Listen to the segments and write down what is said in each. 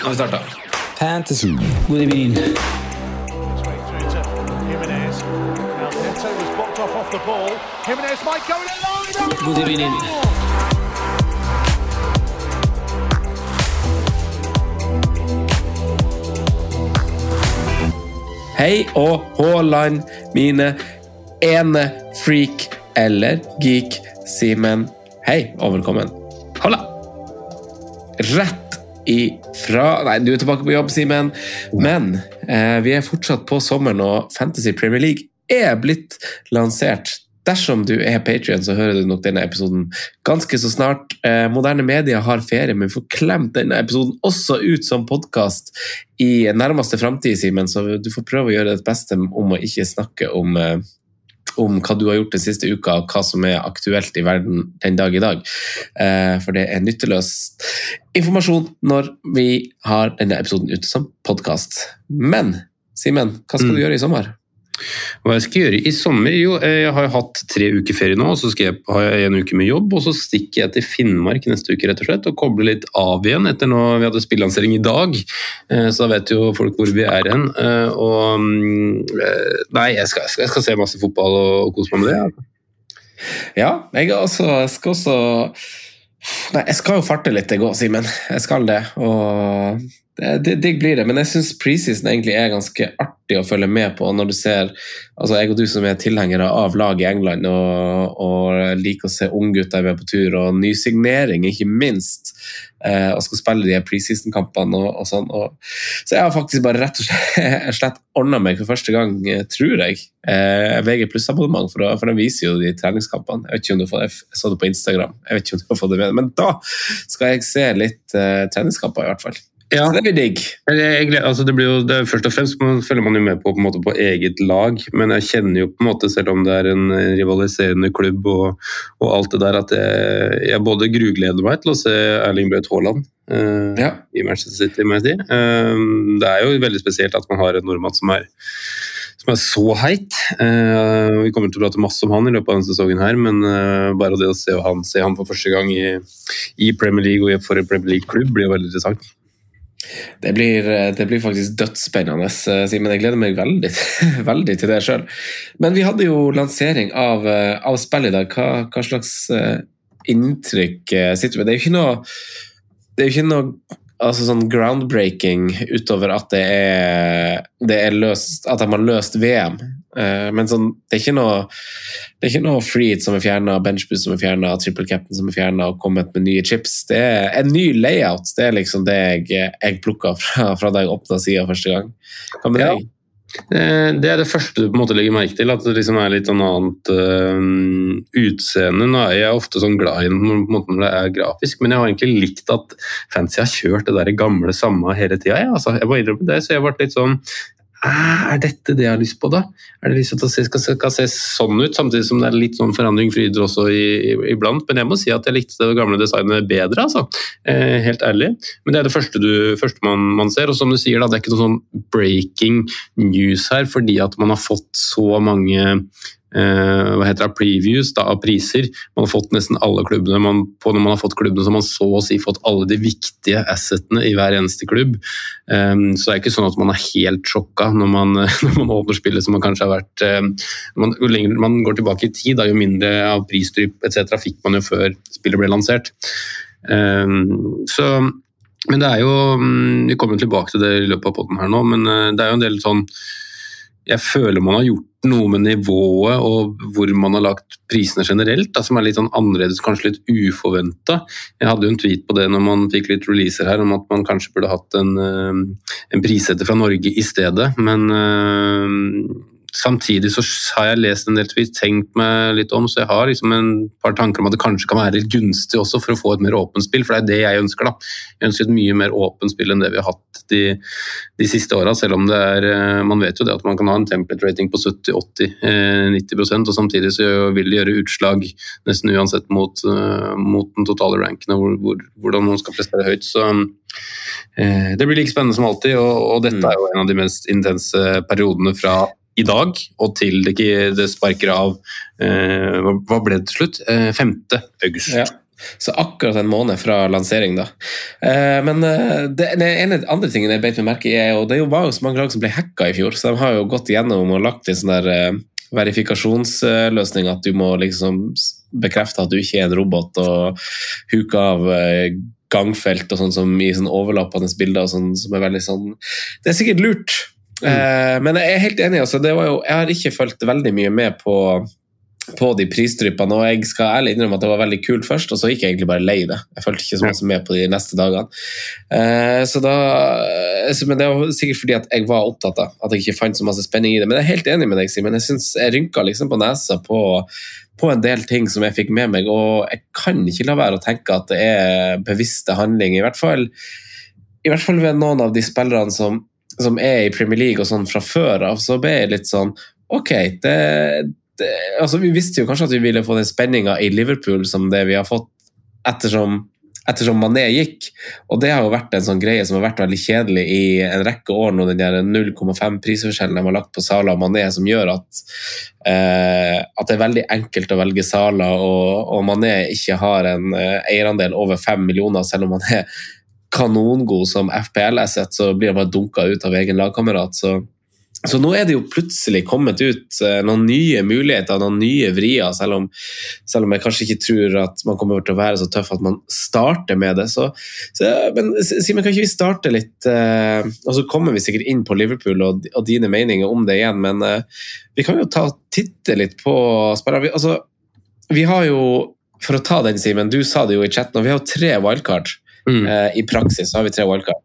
Nå har vi starta. Fantasy. God evening. God evening. Hei og Haaland, mine ene freak eller geek Simen. Hei og velkommen. Halla! Rett ifra Nei, du er tilbake på jobb, Simen. Men eh, vi er fortsatt på sommeren, og Fantasy Premier League er blitt lansert. Dersom du er Patrion, så hører du nok denne episoden ganske så snart. Eh, moderne medier har ferie, men vi får klemt denne episoden også ut som podkast i nærmeste framtid, Simen. Så du får prøve å gjøre ditt beste om å ikke snakke om, eh, om hva du har gjort den siste uka, og hva som er aktuelt i verden den dag i dag. Eh, for det er nytteløs informasjon når vi har denne episoden ute som podkast. Men Simen, hva skal du gjøre i sommer? Hva jeg skal gjøre i sommer? Jo, eh, jeg har hatt tre uker ferie nå, så jeg, har jeg en uke med jobb, og så stikker jeg til Finnmark neste uke rett og slett, og kobler litt av igjen etter nå vi hadde spillansering i dag. Eh, Så da vet jo folk hvor vi er hen. Eh, Og mm, Nei, jeg skal, jeg skal, se masse fotball og, kose meg med det. Ja, jeg, altså, jeg skal også Nei, jeg skal jo farte litt, jeg òg, Simen. Jeg skal det. Og digg blir det. Men jeg syns preseason egentlig er ganske artig å følge med på når du ser altså Jeg og du som er tilhengere av lag i England og, og liker å se unggutter med på tur, og nysignering, ikke minst. Eh, og skal spille de preseason-kampene og, og sånn. Og, så jeg har faktisk bare rett og slett, slett ordna meg for første gang, eh, tror jeg, eh, VG pluss-abonnement, for, for den viser jo de treningskampene. Jeg vet ikke om du får, jeg så det på Instagram, jeg vet ikke om du har det med, men da skal jeg se litt eh, treningskamper, i hvert fall. Ja. Så det blir digg. Altså det blir jo, det Først og fremst man følger man jo med på, på, måte, på eget lag, men jeg kjenner jo på en måte, selv om det er en rivaliserende klubb og, og alt det der, at jeg, jeg både grugleder meg til å se Erling Braut Haaland eh, Ja. i Manchester City. må jeg si. Eh, det er jo veldig spesielt at man har en nordmann som er som er så heit. Uh, vi kommer til å prate masse om han i løpet av denne sesongen, her, men uh, bare det å se han, se han for første gang i, i Premier League og for en Premier League-klubb blir jo veldig interessant. Det blir, eh, det blir faktisk dødsspennende, eh, Simen. Jeg gleder meg veldig, veldig til det sjøl. Men vi hadde jo lansering av, eh, av spillet i dag. Hva, hva slags inntrykk sitter du med? Det er jo ikke noe, det er ikke noe altså sånn groundbreaking utover at det er, det er løst, at de har løst VM. Eh, men sånn, det er ikke noe det er ikke noe freed som er fjerna, benchboost som er fjerna, triple captain som er fjerna og kommet med nye chips. Det er en ny layout. Det er liksom det jeg, jeg plukka fra, fra da jeg åpna sida første gang. Hva med Ja. deg? Eh, Det er det første du på en måte legger merke til, at det liksom er litt sånn annet øh, utseende. Nå er jeg ofte sånn glad i på en måte når det er grafisk, men jeg har egentlig likt at fancy har kjørt det der gamle samme hele tida. Jeg, altså, jeg må innrømme det, så jeg ble litt sånn "Æ, Er dette det jeg har lyst på, da? Er det lyst til at det skal, skal se sånn ut, samtidig som det er litt sånn forandring fryder også iblant. Men jeg må si at jeg likte det gamle designet bedre, altså. Eh, helt ærlig. Men det er det første, du, første man, man ser. Og som du sier, da, det er ikke noe sånn breaking news her, fordi at man har fått så mange eh, hva heter det, previews da, av priser. Man har fått nesten alle klubbene. Man, på når man har fått klubbene, så har man så å si fått alle de viktige assetene i hver eneste klubb. Eh, så det er ikke sånn at man er helt sjokka når man, når man åpner spillet som man kanskje har vært eh, man, Jo lenger man går tilbake i tid, da, jo mindre av prisdrypp etc. fikk man jo før spillet ble lansert. Um, så men det er jo mm, Vi kommer tilbake til det i løpet av potten her nå, men eh, det er jo en del sånn jeg føler man har gjort noe med nivået og hvor man har lagt prisene generelt, da, som er litt sånn annerledes, kanskje litt uforventa. Jeg hadde jo en tweet på det når man fikk litt releaser her, om at man kanskje burde hatt en, eh, en prissetter fra Norge i stedet. Men øh, samtidig så har jeg lest en del tweets, tenkt meg litt om, så jeg har liksom en par tanker om at det kanskje kan være litt gunstig også for å få et mer åpent spill, for det er det jeg ønsker. da. Jeg ønsker et mye mer åpent spill enn det vi har hatt de, de siste åra, selv om det er eh, Man vet jo det at man kan ha en template rating på 70-80-90 eh, og samtidig så vil det gjøre utslag nesten uansett mot, uh, mot den totale ranken og hvor, hvor, hvordan man skal prestere høyt. så det blir like spennende som alltid, og, og dette er jo en av de mest intense periodene fra i dag og til det, det sparker av eh, Hva ble det til slutt? Eh, 5. august. Ja. Så akkurat en måned fra lansering, da. Eh, men eh, det, det ene andre tingen jeg beit meg merke i, er jo det var jo så mange lag som ble hacka i fjor, så de har jo gått igjennom og lagt en sånn der eh, verifikasjonsløsning at du må liksom bekrefte at du ikke er en robot og huke av eh, gangfelt og sånn som i sånn overlappende bilder og sånn som er veldig sånn Det er sikkert lurt. Mm. men jeg er helt enig. Altså, jo, jeg har ikke fulgt veldig mye med på, på de prisdryppene. Og jeg skal ærlig innrømme at det var veldig kult først, og så gikk jeg egentlig bare lei det. Jeg fulgte ikke så mye med på de neste dagene. Så da, så, men det var sikkert fordi at jeg var opptatt av at jeg ikke fant så masse spenning i det. Men jeg er helt enig med deg, Simen. Jeg synes jeg rynka liksom på nesa på på en del ting som jeg fikk med meg, og jeg kan ikke la være å tenke at det er bevisste handling. I hvert fall, i hvert fall ved noen av de spillerne som som er i Premier League og sånn fra før av, så ble jeg litt sånn Ok, det, det altså Vi visste jo kanskje at vi ville få den spenninga i Liverpool som det vi har fått ettersom, ettersom Mané gikk. Og det har jo vært en sånn greie som har vært veldig kjedelig i en rekke år nå, den der 0,5 prisforskjellen de har lagt på Sala og Mané, som gjør at, eh, at det er veldig enkelt å velge Sala, og, og Mané ikke har en eh, eierandel over 5 millioner, selv om han er kanongod som FPL-asset, så blir bare dunka ut av egen lagkamerat. Så, så, nå er det jo plutselig kommet ut eh, noen nye muligheter, noen nye vrier, selv om, selv om jeg kanskje ikke tror at man kommer til å være så tøff at man starter med det. Så, så men Simen, kan ikke vi starte litt eh, Og så kommer vi sikkert inn på Liverpool og, og dine meninger om det igjen, men eh, vi kan jo ta titte litt på spillere. Altså, vi har jo, for å ta den, Simen, du sa det jo i chatten, og vi har jo tre wildcard. Mm. Uh, I praksis har vi tre wildcard.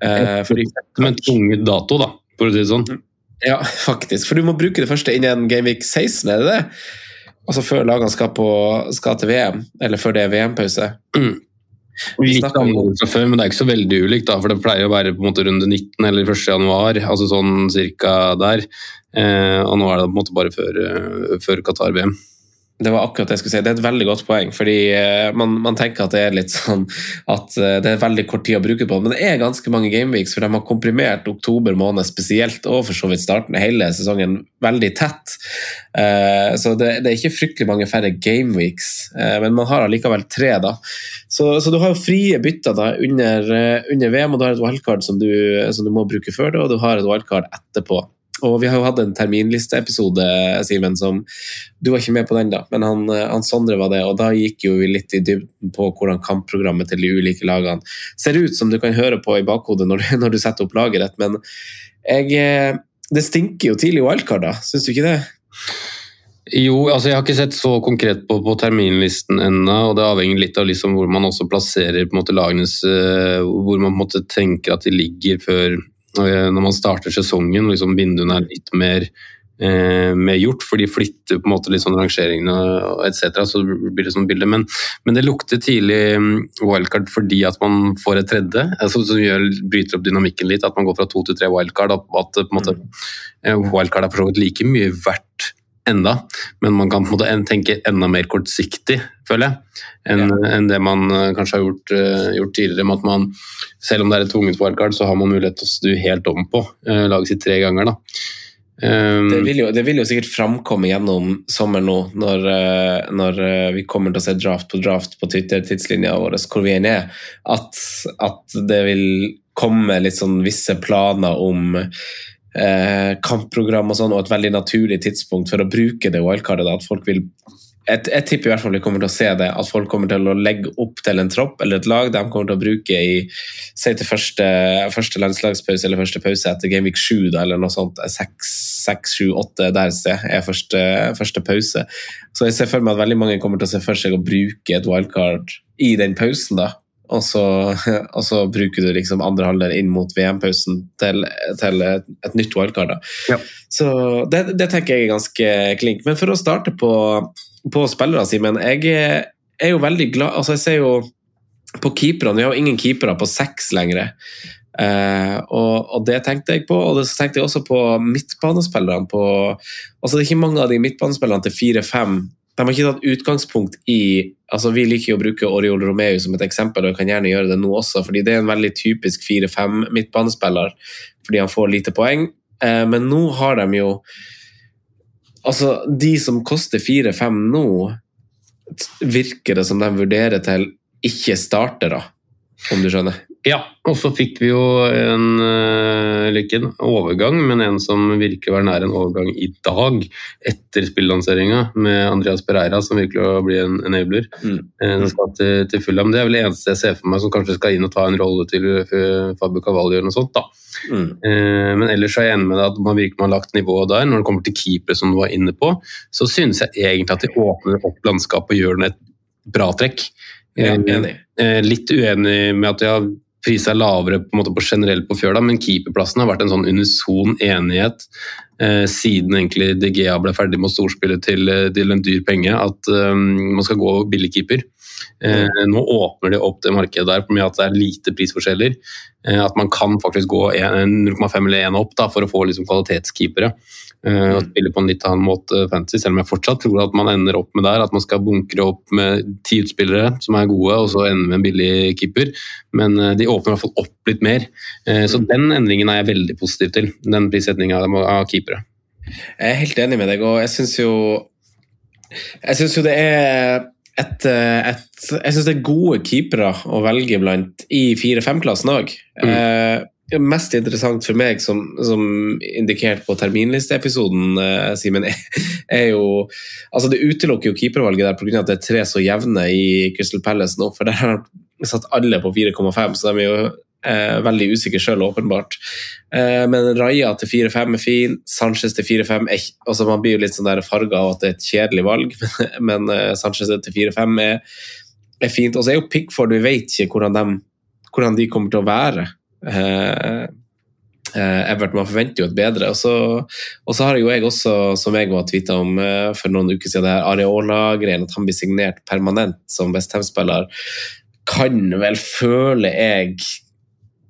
Uh, fordi, en tung dato, da, for å si det sånn. Mm. Ja, faktisk. For du må bruke det første innen Gameweek 16, er det det? Altså før lagene skal, på, skal til VM, eller før det er VM-pause. Mm. Litt annerledes fra før, men det er ikke så veldig ulikt. da, for Det pleier å være på en måte runde 19 eller 1. januar, altså sånn cirka der. Eh, og nå er det på en måte bare før, før Qatar-VM. Det var akkurat det jeg skulle si. Det er et veldig godt poeng. fordi uh, man, man, tenker at det er litt sånn at uh, det er veldig kort tid å bruke på. Men det er ganske mange gameweeks, for de har komprimert oktober måned spesielt, og for så vidt starten hele sesongen veldig tett. Uh, så det, det, er ikke fryktelig mange færre gameweeks, men man har allikevel tre. da. Så, så, du har jo frie bytter da under, under VM, og du har et wildcard som du, som du må bruke før det, og du har et wildcard etterpå. Og vi har jo hatt en terminlisteepisode, Simen, som Du var ikke med på den, da, men han, han, Sondre var det. Og da gikk jo vi litt i dybden på hvordan kampprogrammet til de ulike lagene ser ut, som du kan høre på i bakhodet når du, når du setter opp laget ditt. Men jeg, eh, det stinker jo tidlig wildcard, da. Syns du ikke det? Jo, altså jeg har ikke sett så konkret på, på terminlisten ennå. og Det avhenger litt av liksom hvor man også plasserer på en måte lagenes uh, Hvor man på en måte tenker at de ligger før Eh, når man starter sesongen, liksom vinduene er litt mer, eh, mer gjort, for de flytter på en måte litt sånn rangeringene etc. Så blir det sånn bilde. Men, men, det lukter tidlig mm, wildcard fordi at man får et tredje, altså, som gjør, bryter opp dynamikken litt. At man går fra to til tre wildcard. At, at på en måte, mm. wildcard er for så vidt like mye verdt enda, men man kan på en måte tenke enda mer kortsiktig, føler jeg, enn ja. en det man uh, kanskje har gjort, uh, gjort, tidligere. med at man, Selv om det er et tvunget wildcard, så har man mulighet til å snu helt om på uh, laget sitt tre ganger. da. Um, det, vil jo, det, vil jo, sikkert framkomme gjennom sommeren nå, når, når, vi kommer til å se draft på draft på Twitter-tidslinja vår, hvor vi er, at, at det vil komme litt sånn visse planer om eh, kampprogram og sånn, og et veldig naturlig tidspunkt for å bruke det wildcardet. At folk vil jeg, jeg tipper i hvert fall vi kommer til å se det, at folk kommer til å legge opp til en tropp eller et lag de kommer til å bruke i si til første, første landslagspause eller første pause etter Gameweek 7 da, eller noe sånt. 6, 7, 8 der se, er første, første pause. Så jeg ser for meg at veldig mange kommer til å se for seg å bruke et wildcard i den pausen. da, og så, og så bruker du liksom andre halvdel inn mot VM-pausen til, til et, nytt wildcard. Ja. Så det, det tenker jeg er ganske klink. Men for å starte på, på spillere, Simen. Jeg er, er jo veldig glad Altså, jeg ser jo på keeperne Vi har jo ingen keepere på seks lenger. Uh, og, og, det tenkte jeg på, og det tenkte jeg også på midtbanespillerne. På, altså det er ikke mange av de midtbanespillerne til 4-5 De har ikke tatt utgangspunkt i altså Vi liker å bruke Oriol Romeu som et eksempel, og jeg kan gjerne gjøre det nå også, fordi det er en veldig typisk 4-5 midtbanespiller, fordi han får lite poeng. Eh, men nå har de jo Altså, de som koster 4-5 nå, virker det som de vurderer til ikke-startere, om du skjønner? Ja, og så fikk vi jo en, eh, eller ikke en overgang, men en som virker å være nær en overgang i dag, etter spillanseringa, med Andreas Pereira, som virkelig å bli en enabler. Mm. Eh, skal til, til Fulham. Det er vel det eneste jeg ser for meg som kanskje skal inn og ta en rolle til eh, Fabio Cavalli eller noe sånt. da. Mm. Eh, Men ellers er jeg enig med deg at man virker man har lagt nivået der. Når det kommer til keepere, som du var inne på, så synes jeg egentlig at de åpner opp landskapet og gjør det et bra trekk. Ja, Eh, enig. eh, Litt uenig med at de har prisa lavere på, på generelt på fjøla, men keeperplassen har vært en sånn unison enighet eh, siden egentlig DGA ble ferdig med å storspille til, eh, til en dyr penge, at eh, man skal gå billigkeeper. Eh, nå åpner de opp det markedet der med at det er lite prisforskjeller. Eh, at man kan faktisk gå 0,5 eller 1 opp da, for å få liksom, kvalitetskeepere. Eh, og spille på en litt annen måte fantasy, selv om jeg fortsatt tror at man ender opp med der, at man skal bunkre opp med ti utspillere som er gode, og så ende med en billig keeper. Men eh, de åpner i hvert fall opp litt mer. Eh, så den endringen er jeg veldig positiv til. Den prissetninga av av keepere. Jeg er helt enig med deg, og jeg syns jo Jeg syns jo det er et, eh, et, jeg synes det er gode keepere å velge blant i 4-5-klassen òg. Eh, mest interessant for meg, som, som indikert på terminlisteepisoden, eh, Simen, er jo altså Det utelukker jo keepervalget der pga. at det er tre så jevne i Crystal Palace nå. For der har de satt alle på 4,5, så de er jo eh, veldig usikker sjøl, åpenbart. Eh, men Raja til 4-5 er fin. Sanchez til 4-5 er altså Man blir jo litt sånn farga av at det er et kjedelig valg, men, men eh, Sanchez til 4-5 er, er fint. Og så er jo Pickford Vi vet ikke hvordan de, hvordan de kommer til å være. Eh, eh, Everton man forventer jo et bedre. Og så, og så har jo jeg også, som jeg var tweeta om eh, for noen uker siden, det her Areola-greien, at han blir signert permanent som Westham-spiller, kan vel, føler jeg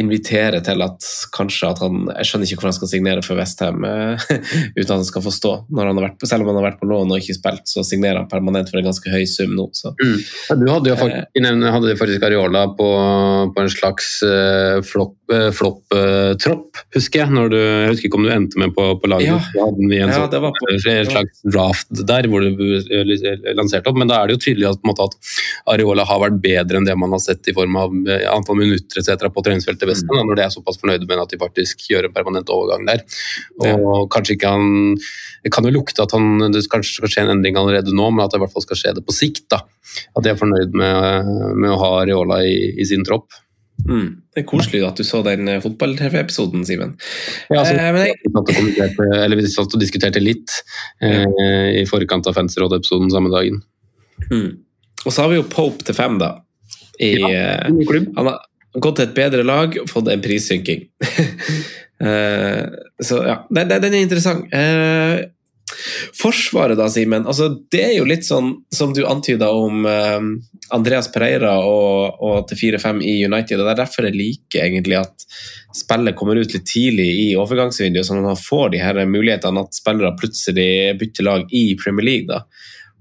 invitere til at kanskje at han Jeg skjønner ikke hvor han skal signere for Westham uh, uten at han skal få stå. Når han har vært, selv om han har vært på lån og ikke spilt, så signerer han permanent for en ganske høy sum nå. Så. Ja, Du hadde jo faktisk, nevnt- hadde faktisk Areola på, på en slags uh, flopp-tropp, husker jeg. Du, jeg husker ikke om du endte med på, på laget. Ja. Ja, sånn, det var på- en slags draft der hvor du eh, lanserte opp, men da er det jo tydelig at, måte, at Areola har vært bedre enn det man har sett i form av eh, antall minutter etc. på treningsfeltet i Vesten, mm. når de er såpass fornøyde med at de faktisk gjør en permanent overgang der. Og kanskje ikke han Det kan jo lukte at han, det kanskje skal skje en endring allerede nå, men at det i hvert fall skal skje det på sikt. da. At de er fornøyd med, med å ha Reola i, i sin tropp. Mm. Det er koselig at du så den eh, fotball-TV-episoden, Simen. Ja, altså, Eh, men jeg- eller vi satt og diskuterte litt eh, i forkant av Fancyråd-episoden samme dagen. Mm. Og så har vi jo Pope til fem, da. I, ja, klubb. han har gått til et bedre lag og fått en prissynking. Eh, så ja, den, den er interessant. Eh, forsvaret, da, Simen. Altså, det er jo litt sånn som du antyda om eh, Andreas Pereira og, og til 4-5 i United. og Det er derfor jeg liker egentlig at spillet kommer ut litt tidlig i overgangsvinduet, sånn at man får de her mulighetene at spillere plutselig bytter lag i Premier League. da.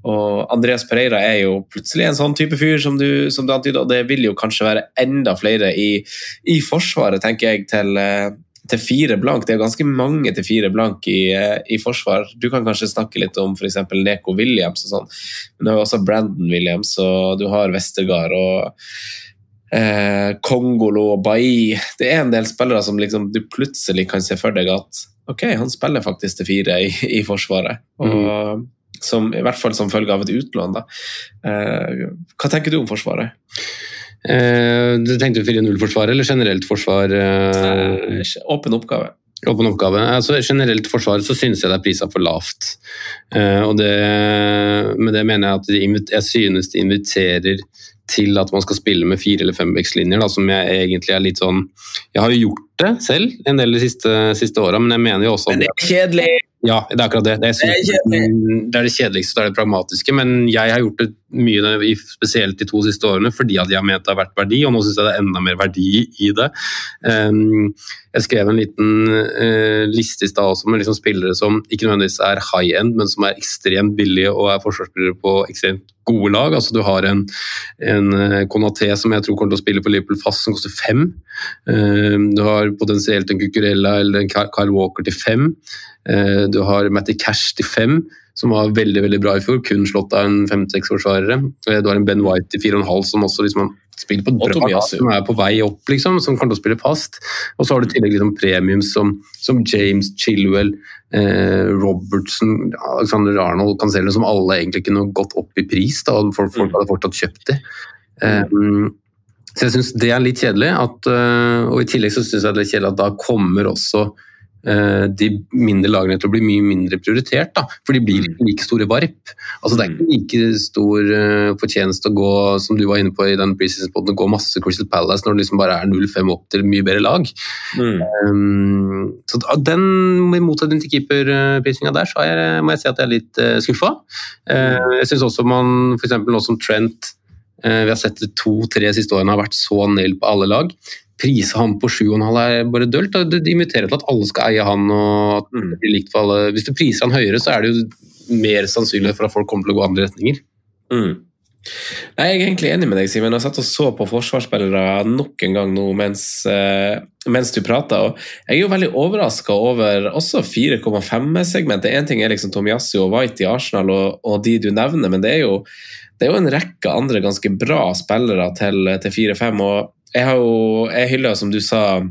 Og Andreas Pereira er jo plutselig en sånn type fyr som du, som du antyder, og det vil jo kanskje være enda flere i, i Forsvaret, tenker jeg, til, eh, til fire blank. Det er ganske mange til fire blank i, eh, i forsvar. Du kan kanskje snakke litt om f.eks. Neko Williams og sånn, men du har også Brandon Williams, og du har Westergard og eh, Kongolo og Bailly. Det er en del spillere som liksom du plutselig kan se for deg at ok, han spiller faktisk til fire i, i Forsvaret. Og, som, I hvert fall som følge av et utlån. Eh, hva tenker du om Forsvaret? Eh, du tenkte 4-0-forsvaret eller generelt forsvar? Eh, åpen oppgave. Åpen oppgave. Altså, generelt forsvaret så synes jeg det er prisa for lavt. Eh, og det, med det mener jeg at de, jeg synes de inviterer til at man skal spille med fire- eller fembekslinjer, som jeg egentlig er litt sånn Jeg har jo gjort det selv en del de siste, siste åra, men jeg mener jo også Men det er kjedelig! Ja, det er akkurat det. Det er, Det er det er det kjedeligste, det er det pragmatiske. Men jeg har gjort det mye, spesielt de to siste årene, fordi at jeg har ment det har vært verdi, og nå syns jeg det er enda mer verdi i det. Um, jeg skrev en liten eh, liste i stad også med liksom spillere som ikke nødvendigvis er high end, men som er ekstremt billige og er forsvarsspillere på ekstremt gode lag. Altså Du har en, en eh, Konaté som jeg tror kommer til å spille for Liverpool fast, som koster fem. Um, du har potensielt en Cucurella eller en Kyle Walker til fem. Eh, Du har Matty Cash til fem, som var veldig veldig bra i fjor. Kun slått av en fem-seks forsvarere. Eh, Du har en Ben White til fire og en halv, som også liksom spiller på bra som er på vei opp, liksom, som kommer til å spille fast. Og så har du i tillegg liksom premiums som, som James Chilwell, eh, Robertson, Alexander Arnold, Cancelo, som alle egentlig kunne gått opp i pris, da, folk, folk hadde fortsatt kjøpt de. Um, så jeg syns det er litt kjedelig. At, øh, og i tillegg så syns jeg det er litt kjedelig at da kommer også de mindre lagene til å bli mye mindre prioritert. Da, for de blir ikke like store varp. Altså Det er ikke like stor øh, fortjeneste å gå som du var inne på i den preseason-poden, å gå masse Crystal Palace når det liksom bare er 0-5 opp til mye bedre lag. Um, så den, motsetning til keeperprisinga der, så jeg- må jeg si at jeg er litt uh, skuffa. Uh, jeg syns også man, f.eks. nå som Trent Eh, Vi har sett det to-tre siste årene har vært så nail på alle lag. Prise han på 7,5 er bare dølt. Det inviterer til at alle skal eie han. og at det blir likt for alle. Hvis du priser han høyere, så er det jo mer sannsynlig for at folk kommer til å gå andre retninger. Mm. Nei, Jeg er egentlig enig med deg, Simen. Jeg satt og så på forsvarsspillere nok en gang nå mens, uh, mens du prata. Jeg er jo veldig overraska over også 4,5-segmentet. Én ting er liksom Tomiassi og White i Arsenal og, og de du nevner, men det er jo det er jo en rekke andre ganske bra spillere til, til 4-5. og Jeg har jo, jeg hyller, som du sa,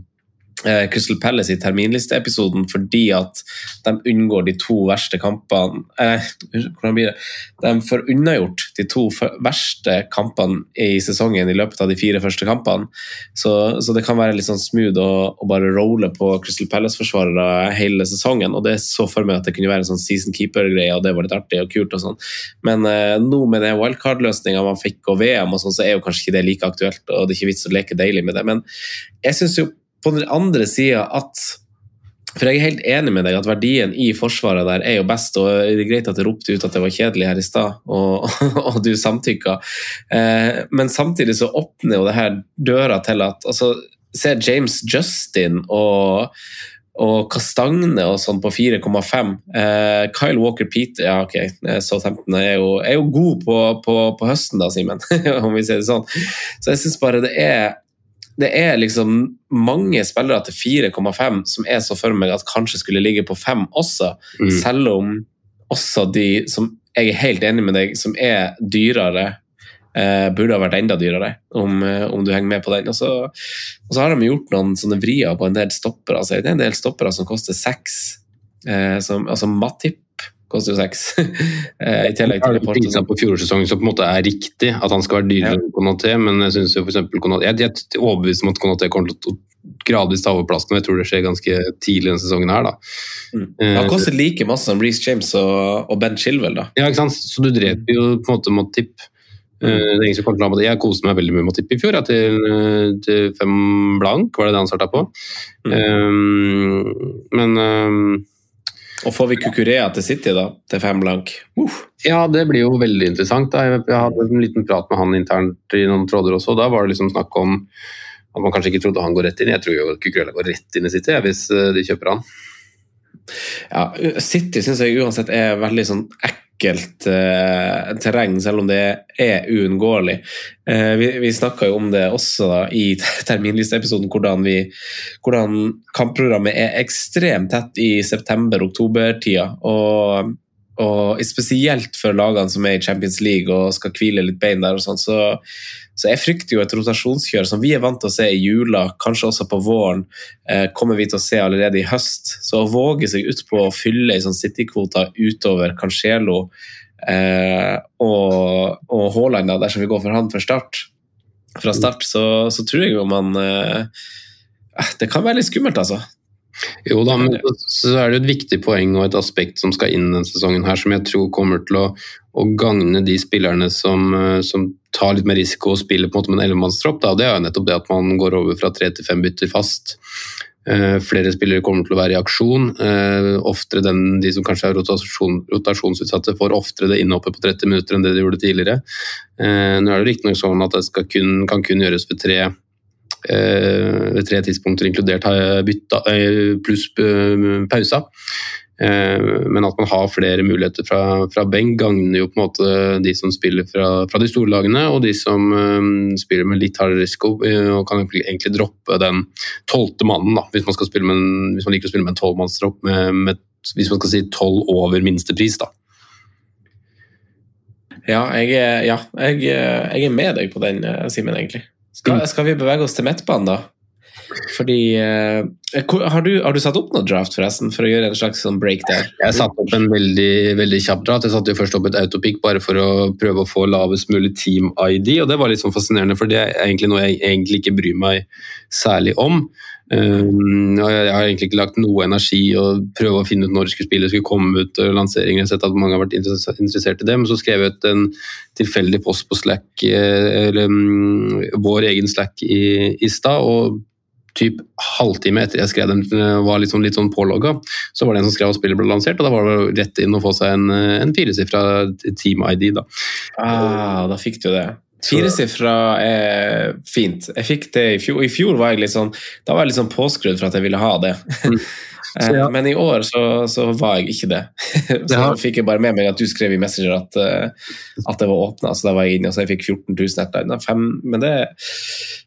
Crystal Palace i terminlisteepisoden fordi at de unngår de to verste kampene eh, Hvordan blir det? De får unnagjort de to verste kampene i sesongen i løpet av de fire første kampene. Så, så det kan være litt sånn smooth å, å bare rolle på Crystal Palace-forsvarere hele sesongen. Og det så for meg at det kunne være en sånn season keeper-greie, og det var litt artig og kult og sånn. Men eh, nå med den wildcard-løsninga man fikk og VM og sånn, så er jo kanskje ikke det like aktuelt, og det er ikke vits å leke deilig med det. Men jeg syns jo på den andre sida at for jeg er helt enig med deg at verdien i forsvaret der er jo best, og det er greit at jeg ropte ut at det var kjedelig her i stad, og, og du samtykka. Eh, men samtidig så åpner jo det her døra til at altså, Se James Justin og og Kastagne og sånn på 4,5. Eh, Kyle Walker Peter ja ok, Southampton er jo, er jo god på, på, på høsten, da, Simen, om vi sier det sånn. Så jeg syns bare det er det er liksom mange spillere til 4,5 som er så for meg at kanskje skulle ligge på 5 også, Mm. selv om også de som jeg er helt enig med deg, som er dyrere, eh, burde ha vært enda dyrere, om, eh, om du henger med på den. Og så, og så har de gjort noen sånne vrier på en del stoppere. Altså, det er en del stoppere som koster 6. Eh, som, altså Matip koster jo 6. eh, I tillegg til prisa på fjorårssesongen som på en måte er riktig, at han skal være dyrere enn Konaté, men jeg synes jo for eksempel Konaté, jeg, er overbevist om at Konaté kommer til å gradvis ta over plassen, og jeg tror det skjer ganske tidlig denne sesongen her. da. Mm. Eh, Han koster like masse som Reece James og, og Ben Chilwell, da. Ja, ikke sant? Så du dreper jo på en måte med Eh, Det ingen som kommer til å ha Matip. Jeg koste meg veldig mye med å tippe i fjor, ja, til, til fem blank, var det det han starta på. Um, men um, Og får vi Kukurea til City, da, til fem blank? Uff. ja, det blir jo veldig interessant. Da. Jeg, hadde en liten prat med han internt i noen tråder også, og da var det liksom snakk om at man kanskje ikke trodde han går rett inn. Jeg tror jo Kukurea går rett inn i City hvis eh, de kjøper han. Ja, City syns jeg uansett er veldig sånn ekkelt eh, terreng, selv om det er uunngåelig. Eh, vi vi snakka jo om det også da, i terminlisteepisoden, hvordan, hvordan kampprogrammet er ekstremt tett i september-oktober-tida. Og, og spesielt for lagene som er i Champions League og skal hvile litt bein der, og sånn, så, Så jeg frykter jo et rotasjonskjør som vi er vant til å se i jula, kanskje også på våren, eh, kommer vi til å se allerede i høst. Så å våge seg ut på å fylle i sånn City-kvoter utover Cancelo eh, og, og Haaland, dersom vi går for han for start, fra start, så, så tror jeg jo man eh, eh, Det kan være litt skummelt, altså. Jo da, men så er det et viktig poeng og et aspekt som skal inn denne sesongen her, som jeg tror kommer til å, å gagne de spillerne som, eh, som, tar litt mer risiko og spiller på en måte med en ellevemannstropp. Det er jo nettopp det at man går over fra tre til fem bytter fast. Uh, flere spillere kommer til å være i aksjon. Uh, oftere den, De som kanskje er rotasjon, rotasjonsutsatte, får oftere det innhoppet på 30 minutter enn det de gjorde tidligere. Uh, nå er det riktignok sånn at det kun, kan kun gjøres ved tre ved tre tidspunkter, inkludert bytta, pluss pausa. Men at man har flere muligheter fra, fra benk, gagner jo på en måte de som spiller fra, fra de store lagene, og de som um, spiller med litt hardere risiko, og kan egentlig droppe den tolvte mannen, da, hvis man, skal spille med en, hvis man liker å spille med en tolvmannstropp, hvis man skal si tolv over minstepris. da. Ja, jeg, ja jeg, jeg, er med deg på den, Simen, egentlig. Skal, skal, vi bevege oss til midtbanen, da? Fordi eh, har, du, har, du, satt opp noe draft, forresten, for å gjøre en slags sånn break der? Jeg satte opp en veldig, veldig kjapp draft. Jeg satte jo først opp et autopic bare for å prøve å få lavest mulig team-ID, og det var litt sånn fascinerende, for det er egentlig noe jeg egentlig ikke bryr meg særlig om. Um, jeg har egentlig ikke lagt noe energi å prøve å finne ut når spillet skulle komme ut. og lanseringen. Jeg har sett at mange har vært interessert i det, men så skrev jeg ut en tilfeldig post på Slack, eh, eller um, vår egen Slack i, i stad. og typ halvtime etter jeg skrev den, var litt sånn, litt sånn pålogga, så var det en som skrev at spillet ble lansert, og da var det rett inn å få seg en, en firesifra team-ID. Da. Ah, da fikk du det. Firesifra er fint. Jeg fikk det i fjor. I fjor var jeg litt sånn, da var jeg litt sånn påskrudd for at jeg ville ha det. Ja. Men i år så, så, var jeg ikke det. så ja. fikk jeg bare med meg at du skrev i Messenger at, uh, at det var åpna, så da var jeg inne, og så jeg fikk 14 000 etter. Fem, men det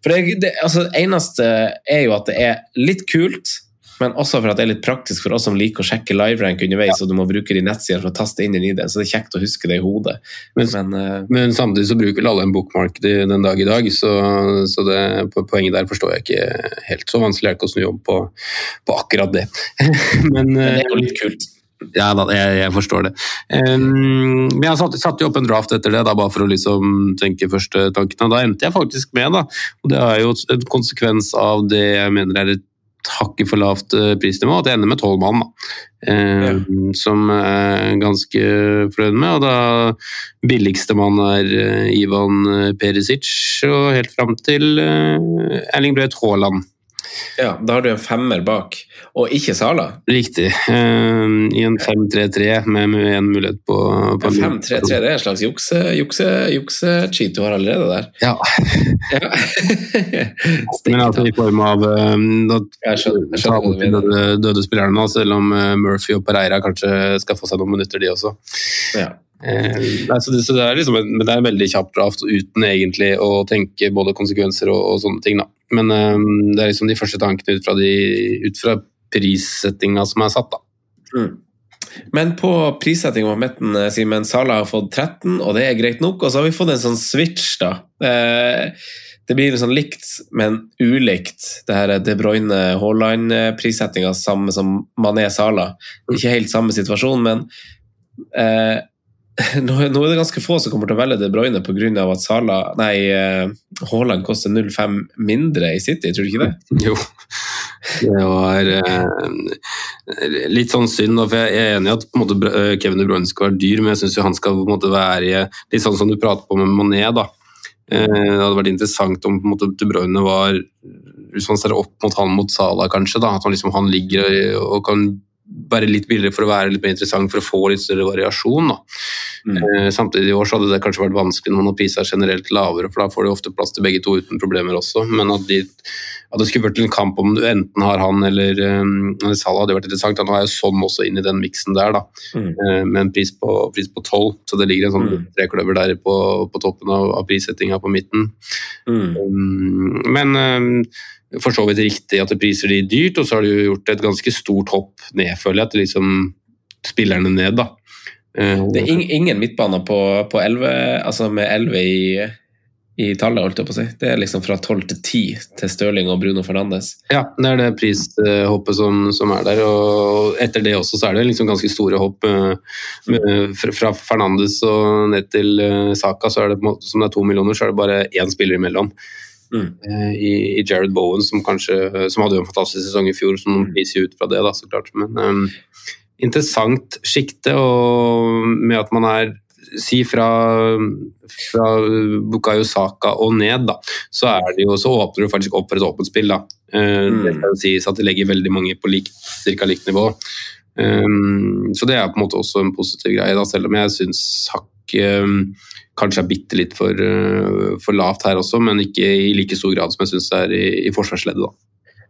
For det, det altså, eneste er jo at det er litt kult men også for at det er litt praktisk for oss som liker å sjekke liverank underveis, underveis, og du må bruke de nettsidene for å taste inn i ID. så det er kjekt å huske det i hodet. Men, men, uh, men samtidig så bruker alle en bookmark den dag i dag, så, så det, poenget der forstår jeg ikke helt. Så vanskelig er det ikke å snu om på, på akkurat det. men, uh, det er jo litt kult. Ja, da, jeg, jeg, forstår det. Um, men jeg satte satt jo opp en draft etter det, da, bare for å liksom tenke første tankene. Da endte jeg faktisk med, da. Og det er jo en konsekvens av det jeg mener er et hakket for lavt eh, prisnivå, at det ender med tolv mann. Eh, ja. Som er ganske fornøyd med. Og da billigste mann er eh, Ivan Perisic, og helt fram til Erling Braut Haaland. Ja, da har du en femmer bak, og ikke Sala. Riktig. Uh, I en 5-3-3 med, med en mulighet på, på 5-3-3, det er en slags jukse-cheat jukse, jukse du har allerede der. Ja. ja. Men altså i form av um, da, skjønner, jeg de døde, døde spillerne, selv om uh, Murphy og Pereira kanskje skal få seg noen minutter, de også. Ja. Eh, så det, så det, er liksom en, det er en veldig kjapp draft uten egentlig å tenke både konsekvenser og, og sånne ting. Da. Men um, det er liksom de første tankene ut fra, de, prissettinga som er satt. da. Mm. Men på prissettinga på midten, eh, Simen, Sala har fått 13, og det er greit nok. Og så har vi fått en sånn switch, da. Eh, det blir sånn likt, men ulikt. Det her De Bruyne-Haaland-prissettinga, samme som Mané Sala. Ikke helt samme situasjon, men eh, nå, er det ganske få som kommer til å velge De Bruyne pga. at Sala, nei, eh, Haaland koster 0,5 mindre i City, tror du ikke det? Jo, det var eh, litt sånn synd. For jeg er enig i at måte, eh, Kevin De Bruyne skal være dyr, men jeg syns han skal måte være litt sånn som du prater på med Monet. da. Eh, det hadde vært interessant om måte, De Bruyne var hvis man ser opp mot han mot Sala, kanskje. da, At han, liksom, han ligger og kan være litt billigere for å være litt mer interessant, for å få litt større variasjon. Mm. Eh, samtidig i år så hadde det kanskje vært vanskelig når man er generelt lavere, for da får du ofte plass til begge to uten problemer også. Men at, de, at det skulle vært en kamp om du enten har han eller, eller Salah, hadde vært interessant. Nå har jo sånn også inn i den miksen der, da. Mm. Eh, med en pris på, tolv. 12, så det ligger en sånn mm. trekløver der på, på toppen av, av prissettinga på midten. Mm. Um, men um, for så vidt riktig at det priser de dyrt, og så har de gjort et ganske stort hopp ned, føler jeg, til liksom spillerne ned, da. Eh, det er ingen midtbaner på, på 11, altså med 11 i, i tallet, holdt jeg på å si. Det er liksom fra 12 til 10 til Stirling og Bruno Fernandes. Ja, det er det prishoppet som, som er der. Og etter det også så er det liksom ganske store hopp. eh, Fra Fernandes og ned til eh, Saka, så er det, som det er to millioner, så er det bare én spiller imellom. Mm. I, Jared Bowen, som kanskje som hadde en fantastisk sesong i fjor, som viser priser ut fra det, da, så klart. Men eh, interessant sjikte, og med at man er Si fra, fra Bukayo Saka og ned, da, så, det jo, så åpner du faktisk opp for et åpent spill. Da. Eh, Mm. Det kan sies at det legger veldig mange på lik, cirka likt nivå. Um, så det er på en måte også en positiv greie, da, selv om jeg syns hakket um, kanskje er bitte litt for, uh, for lavt her også, men ikke i like stor grad som jeg syns det er i, i forsvarsleddet. da.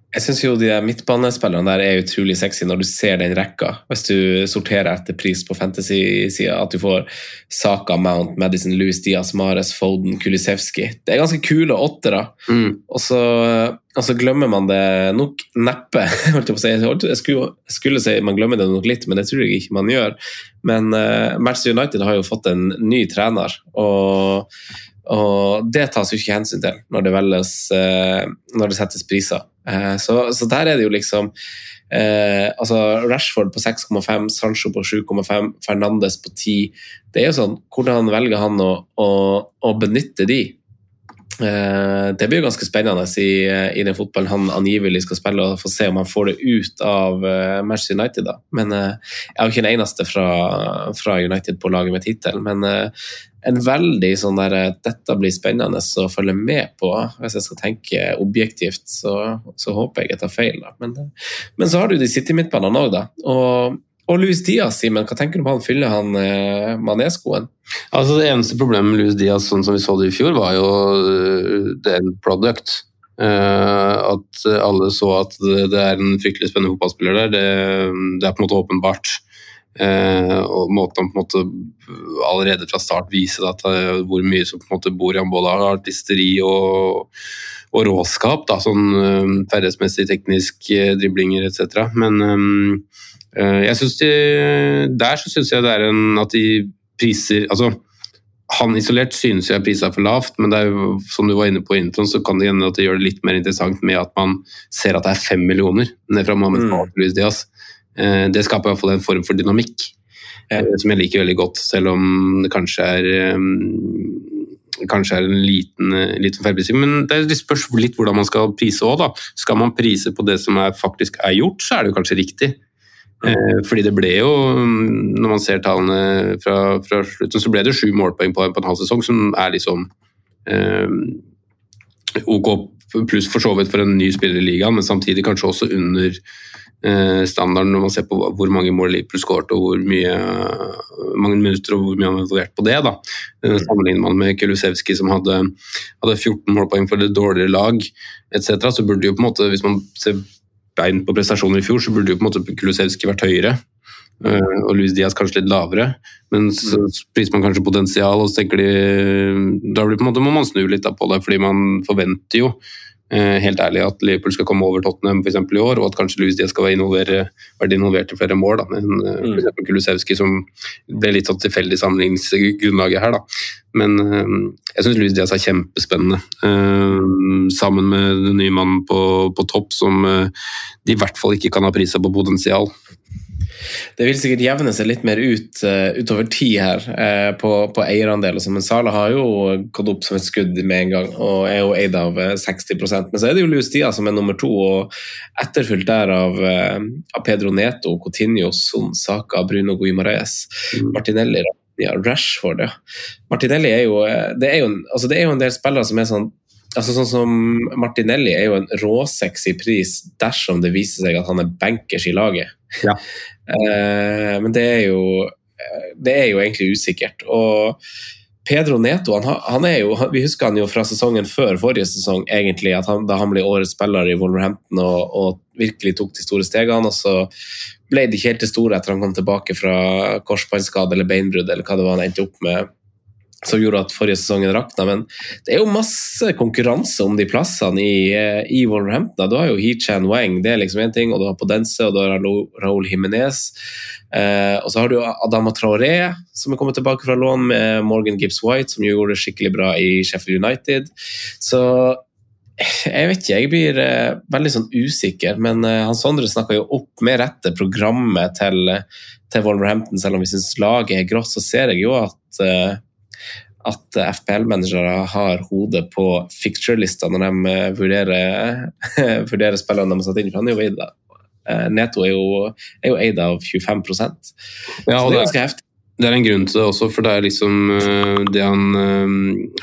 Jeg syns jo de midtbanespillerne der er utrolig sexy når du ser den rekka. Hvis du sorterer etter pris på fantasy-sida, at du får Saka, Mount, Madison, Louis Diaz, Mares, Foden, Kulisevski. Det er ganske kule åttere. Mm. Og så, og så glemmer man det nok neppe. holdt Jeg på å si. Jeg skulle, jeg skulle si man glemmer det nok litt, men det tror jeg ikke man gjør. Men uh, Manchester United har jo fått en ny trener, og, og det tas jo ikke hensyn til når det velges eh, når det settes priser. Eh, så, så der er det jo liksom eh, altså Rashford på 6,5, Sancho på 7,5, Fernandes på 10. Det er jo sånn, Hvordan velger han å, å, å benytte de? Det blir jo ganske spennende i, i den fotballen han angivelig skal spille, og få se om han får det ut av Manchester United. da. Men Jeg er jo ikke den eneste fra, fra United på laget med tittel, men en veldig sånn der eh, Dette blir spennende å følge med på. Hvis jeg skal tenke objektivt, så, så håper jeg jeg tar feil. da. Men, eh, men så har du de City-midtbanene òg, da. Og, og Louis Diaz, Simen, hva tenker du om han fyller han eh, maneskoen? Altså Det eneste problemet med Louis Diaz, sånn som vi så det i fjor, var jo uh, the end product. Uh, at alle så at det, det er en fryktelig spennende fotballspiller der, det, det er på en måte åpenbart. Uh, og måten på en måte allerede fra start viser at, uh, hvor mye som på en måte bor i ham, både artisteri og, og råskap, da, sånn uh, ferdighetsmessig, teknisk, eh, driblinger etc. Men um, uh, jeg synes de, der så syns jeg det er en at de priser altså han isolert synes jeg prisa for lavt, men det er jo, som du var inne på i introen, så kan det hende at det gjør det litt mer interessant med at man ser at det er fem millioner ned fra Mohammed Mm. Diaz. Eh, det skaper i hvert fall en form for dynamikk Ja. eh, som jeg liker veldig godt, selv om det kanskje er eh, Kanskje er en liten, liten feilprising, men det spørs litt hvordan man skal prise òg. Skal man prise på det som er, faktisk er gjort, så er det jo kanskje riktig. Fordi det ble jo, mm, når man ser tallene fra, fra slutten, så ble det sju målpoeng på, på en halv sesong, som er liksom eh, OK pluss for så vidt for en ny spiller i ligaen, men samtidig kanskje også under standarden når man ser på hvor mange mål Liverpool skåret og hvor mye, mange minutter og hvor mye han var involvert på det. da. Eh, Sammenligner man med Kulusevski som hadde, hadde 14 målpoeng for et dårligere lag etc., så burde jo på en måte, hvis man ser bein på prestasjoner i fjor, så burde jo på en måte Kulusevski vært høyere. eh, og Luis Diaz kanskje litt lavere, men så priser man kanskje potensial, og så tenker de Da blir på en måte, må man snu litt på det, fordi man forventer jo eh, helt ærlig at Liverpool skal komme over Tottenham for i år, og at kanskje Louis Diaz skal være vært involvert i flere mål. Da. enn mm. for eksempel Kulusevski, som ble litt sånn tilfeldig sammenligningsgrunnlaget her. da. Men eh, jeg syns Louis Diaz er kjempespennende. eh, sammen med den nye mannen på, på topp, som eh, de i hvert fall ikke kan ha prisa på potensial. Det vil sikkert jevne seg litt mer ut uh, utover tid her uh, på, på eierandel. sånn, Men Sala har jo gått opp som et skudd med en gang og er jo eid av eh, 60 Men så er det jo Luis Stia som er nummer to, og etterfulgt der av, uh, av Pedro Neto, Coutinho, Son Saka, Bruno Guimaraes, Martinelli ja, Rashford, ja. Martinelli er jo, eh, det er jo, altså det er jo en del spillere som er sånn altså Sånn som Martinelli er jo en råsexy pris dersom det viser seg at han er bankers i laget. Ja. Eh, men det er jo eh, det er jo egentlig usikkert. Og Pedro Neto han, han er jo, Vi husker han jo fra sesongen før forrige sesong, egentlig, at han, da han ble årets spiller i Wolverhampton og, og virkelig tok de store stegene. og så ble det ikke helt det store etter han kom tilbake fra korsbåndskade eller beinbrudd, eller hva det var han endte opp med som gjorde at forrige sesongen rakna. Men det er jo masse konkurranse om de plassene i, eh, i Wolverhampton. Du har jo He-Chan Wang, det er liksom én ting, og du har Podense og du har Raúl Jimenez. Eh, og så har du Adama Traoré, som er kommet tilbake fra lån med Morgan Gibbs White, som gjorde det skikkelig bra i Sheffield United. Så jeg vet ikke, jeg blir eh, veldig sånn usikker. Men eh, Hans Sondre snakka jo opp med rette programmet til, til Wolverhampton. Selv om vi syns laget er grått, så ser jeg jo at eh, at FPL-managere har hodet på fixture-lista når de eh, vurderer, vurderer spillerne de har satt inn. For han er jo eid eh, Neto er jo, er jo eid av 25 Så Ja, det er ganske heftig. det er en grunn til det også, for det liksom øh, Det han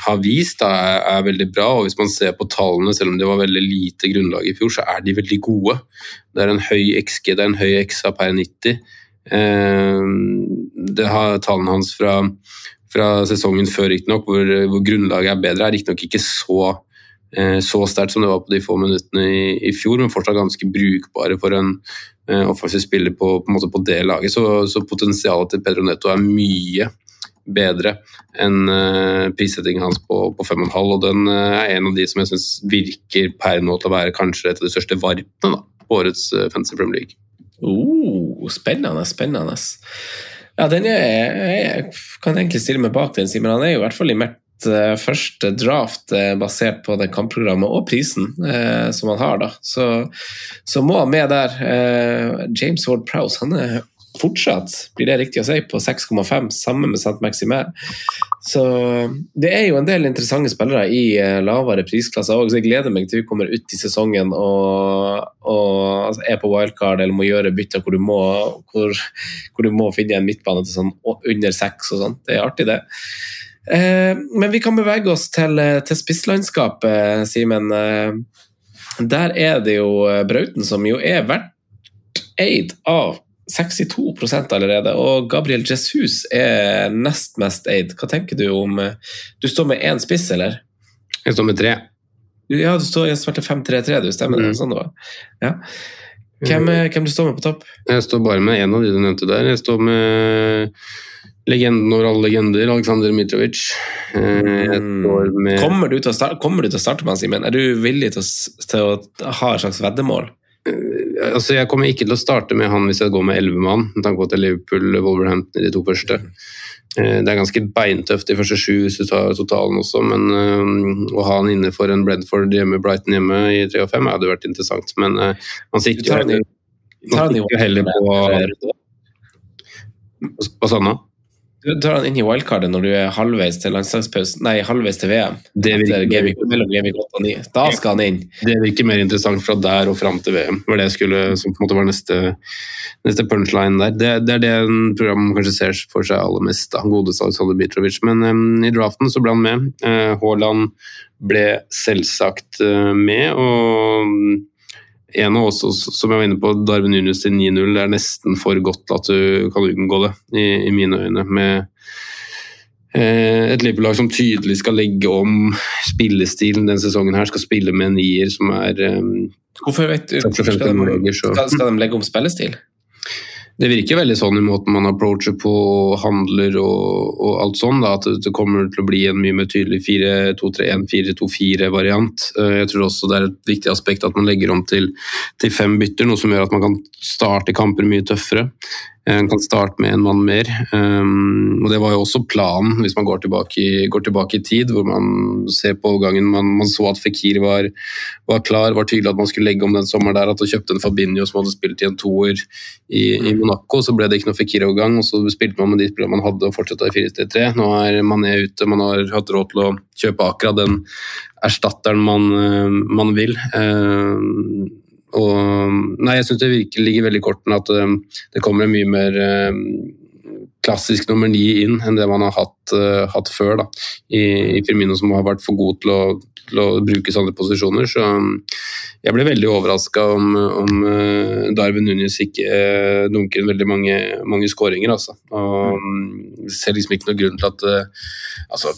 har vist, er, er veldig bra. Og hvis man ser på tallene, selv om det var veldig lite grunnlag i fjor, så er de veldig gode. Det er en høy XG, det er en høy XA per 90. Eh, det har tallene hans fra, fra sesongen før, riktignok, hvor, hvor grunnlaget er bedre, er riktignok ikke så eh, så sterkt som det var på de få minuttene i, i fjor, men fortsatt ganske brukbare for en eh, offensiv spiller på, på, på det laget. Så, så potensialet til Pedro Netto er mye bedre enn eh, prissettingen hans på, på 5,5, og den eh, er en av de som jeg syns virker per nå til å være kanskje et av de største varpene da, på årets eh, Fancy Premier League. Oh, spennende, spennende. Ja, den er, jeg kan egentlig stille meg bak den, Simen. Han er jo i hvert fall i mitt eh, første draft eh, basert på det kampprogrammet og prisen eh, som han har. da. Så, så må han med der. Eh, James Ward Prowse han er fortsatt, blir det riktig å si, på 6,5 sammen med St. Maximer. Så det er jo en del interessante spillere i eh, lavere prisklasser òg, så jeg gleder meg til vi kommer ut i sesongen og, og altså, er på wildcard eller må gjøre bytter hvor du må, hvor, hvor du må finne en midtbane til sånn under seks og sånt. Det er artig, det. Eh, men vi kan bevege oss til, eh, til spisslandskapet, Simen. Eh, der er det jo Brauten som jo er verdt eid av 62% allerede, og Gabriel Jesus er nest mest eid. Hva tenker du om eh, Du står med én spiss, eller? Jeg står med tre. Ja, du står, jeg svarte 5-3-3, du stemmer? Mm. Sånn det var. Ja. Hvem, mm. hvem du står med på topp? Jeg står bare med én av de du nevnte der. Jeg står med legenden over alle legender, Aleksandr Mitrovic. Eh, med Kommer du starte, kommer du til å starte med han, Simen? Er du villig til å, til å ha et slags veddemål? Altså Jeg kommer ikke til å starte med han hvis jeg går med elleve mann, med tanke på at det er Liverpool Wolverhampton i de to første. Eh, Det er ganske beintøft de første sju hvis du tar totalen også, men eh, å ha han inne for en Bredford hjemme, Brighton hjemme i tre og fem hadde vært interessant. Men eh, man sikter jo heller på Hva sa han nå? Du tar han inn i wildcardet når du er halvveis til landslagspausen Nei, halvveis til VM. Gameweek- mellom Gameweek 8 og 9. Da skal han inn. Det virker mer interessant fra der og fram til VM. Det var det jeg skulle, som på en måte var neste, neste punchline der. Det, det er det en program kanskje ser for seg aller mest, da, godeste Alexander Mitrovic. Men um, i draften så ble han med. Haaland Haaland ble selvsagt uh, med, og en av oss, som jeg var inne på, Darwin Junius til 9-0, det er nesten for godt at du kan unngå det, i, i mine øyne. med eh, et Liverpool-lag som tydelig skal legge om spillestilen denne sesongen. her, Skal spille med en nier som er um, Hvorfor vet du, skal, de, skal, skal de legge om spillestil? Det virker veldig sånn i måten man approacher på handler og, og alt sånn, da, at det, kommer til å bli en mye mer tydelig 4-2-3-1, 4-2-4-variant. Jeg tror også det er et viktig aspekt at man legger om til, til fem bytter, noe som gjør at man kan starte kamper mye tøffere. Man kan starte med en mann mer. Um, og Det var jo også planen, hvis man går tilbake i, går tilbake i tid, hvor man ser på overgangen. Man, man så at Fikir var, var klar, var tydelig at man skulle legge om den sommeren der, at man kjøpte en Fabinho som hadde spilt i en toer i, i Monaco, så ble det ikke noe Fikir-overgang, og så spilte man med de spillerne man hadde og fortsatte i 4-3. Nå er Mané ute, man har hatt råd til å kjøpe akkurat den erstatteren man, eh, man vil. Og nei, jeg syns det virker, ligger veldig i kortene at eh, det kommer en mye mer eh, klassisk nummer ni inn enn det man har hatt, uh, hatt før. Da. I, I Firmino som har vært for god til å, til å bruke sånne posisjoner. Så um, jeg ble veldig overraska om, om uh, Darwin Nunes ikke uh, dunker veldig mange, mange skåringer. Altså. Og um, ser liksom ikke noe grunn til at altså,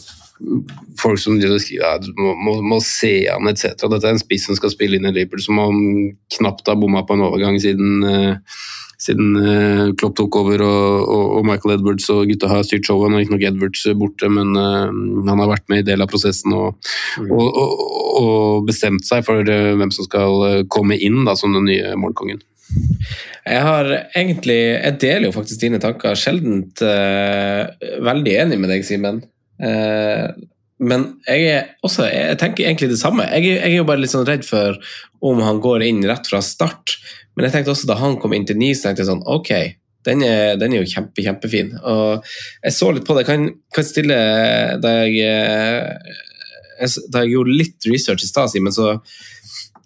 folk som skriver ja, du må, må, må se han etc. Dette er en spiss som skal spille inn i Liverpool, som om knapt har bomma på en overgang siden, uh, siden uh, Klopp tok over og, og, og Michael Edwards og gutta har styrt showet. Nå er ikke nok Edwards borte, men uh, han har vært med i del av prosessen og, og, og, bestemt seg for eh, hvem som skal eh, komme inn da, som den nye målkongen. Jeg har egentlig Jeg deler jo faktisk dine tanker. Sjeldent eh, veldig enig med deg, Simen. Eh, men jeg også Jeg tenker egentlig det samme. Jeg, jeg er jo bare litt sånn redd for om han går inn rett fra start. Men jeg tenkte også da han kom inn til Nice, tenkte jeg sånn Ok, den er, den er jo kjempe, kjempefin. Og jeg så litt på det. Kan, kan stille Da jeg, eh, Da jeg gjorde litt research i stad, Simen, så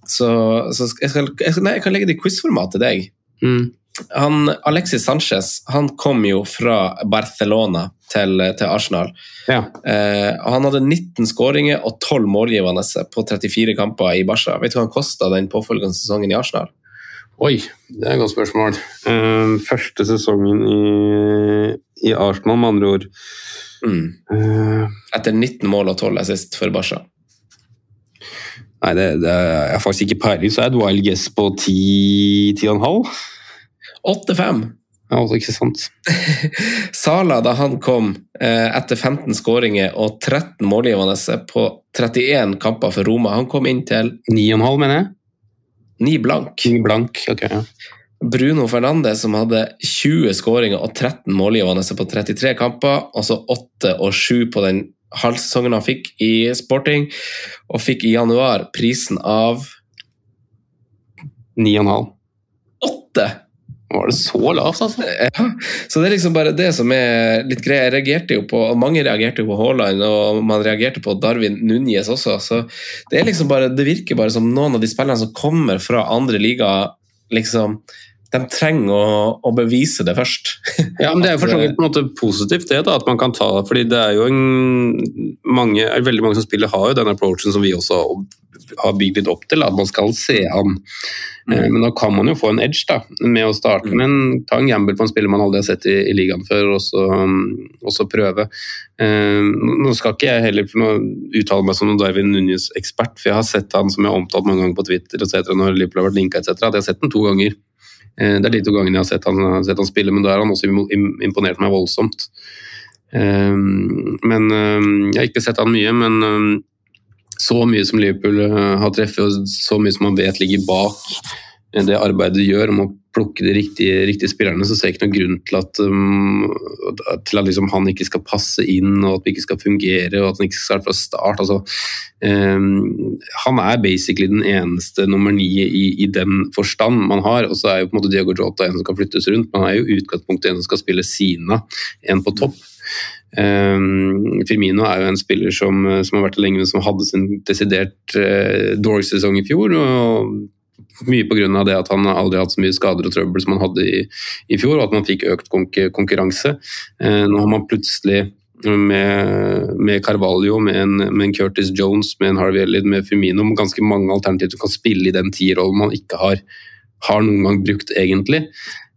så, så jeg, skal, jeg, nei, jeg kan legge det i quizformat til deg. Mm. Han, Alexis Sanchez han kom jo fra Barcelona til, til Arsenal. Ja. Eh, han hadde 19 skåringer og 12 målgivende på 34 kamper i Barca. Vet du hva han kosta den påfølgende sesongen i Arsenal? Oi, det er et godt spørsmål. Eh, første sesongen i, i Arsenal, med andre ord. Mm. Eh, Etter 19 mål og 12 assist for Barca. nei, det, det er, faktisk ikke peiling, så er et wild guess på 10 10,5. 8-5. Ja, altså ikke sant. Sala, da han kom eh, etter 15 skåringer og 13 målgivende på 31 kamper for Roma, han kom inn til 9,5 mener jeg. 9 blank. 9 blank, ok. Ja. Bruno Fernandes som hadde 20 skåringer og 13 målgivende på 33 kamper, og så 8 og 7 på den halvsesongen han fikk i Sporting, og fikk i januar prisen av 9,5. 8! Var det så lavt, altså? Ja, så det er liksom bare det som er litt greia. Jeg reagerte jo på, Mange reagerte jo på Haaland, og man reagerte på Darwin Núñez også. Så det er liksom bare, det virker bare som noen av de spillerne som kommer fra andre ligaer, liksom, de trenger å, å bevise det først. Ja, men Det er jo for så vidt på en måte positivt det da, at man kan ta fordi det er jo en, mange, veldig mange som spiller har jo den approachen som vi også har bygd litt opp til, at man skal se an. Mm. Men da kan man jo få en edge da, med å starte med en, ta en gamble på en spiller man aldri har sett i, i ligaen før, og så, og så prøve. Eh, Nå skal ikke jeg heller uttale meg som noen Darwin Núñez-ekspert, for jeg har sett han som jeg har omtalt mange ganger på Twitter etc. når Liverpool har vært linka etc. at jeg har sett den to ganger. Eh, Det er de to gangene jeg har sett han, sett han spille, men da har han også im- im- imponert meg voldsomt. Eh, Men eh, Jeg har ikke sett han mye, men eh, så mye som Liverpool eh, har treffet, og så mye som man vet ligger bak eh, det arbeidet de gjør om å plukke de riktige, riktige spillerne, så ser jeg ikke noen grunn til at, um, til at liksom han ikke skal passe inn, og at vi ikke skal fungere, og at han ikke skal starte fra start. Altså, um, han er basically den eneste nummer ni i, i den forstand man har, og så er jo på en måte Diego Jota en som kan flyttes rundt, men han er jo utgangspunktet en som skal spille Sina, en på topp. Um, Firmino er jo en spiller som, som har vært lenge, men som hadde sin desidert uh, dårligste sesong i fjor. og Mye pga. det at han aldri har hatt så mye skader og trøbbel som han hadde i, i fjor, og at man fikk økt konk konkurranse. Uh, nå har man plutselig med, med Carvalho, med en, med en Curtis Jones, med en Harvey Elliot, med Firmino, med ganske mange alternativer som kan spille i den tierrollen man ikke har, har noen gang brukt, egentlig.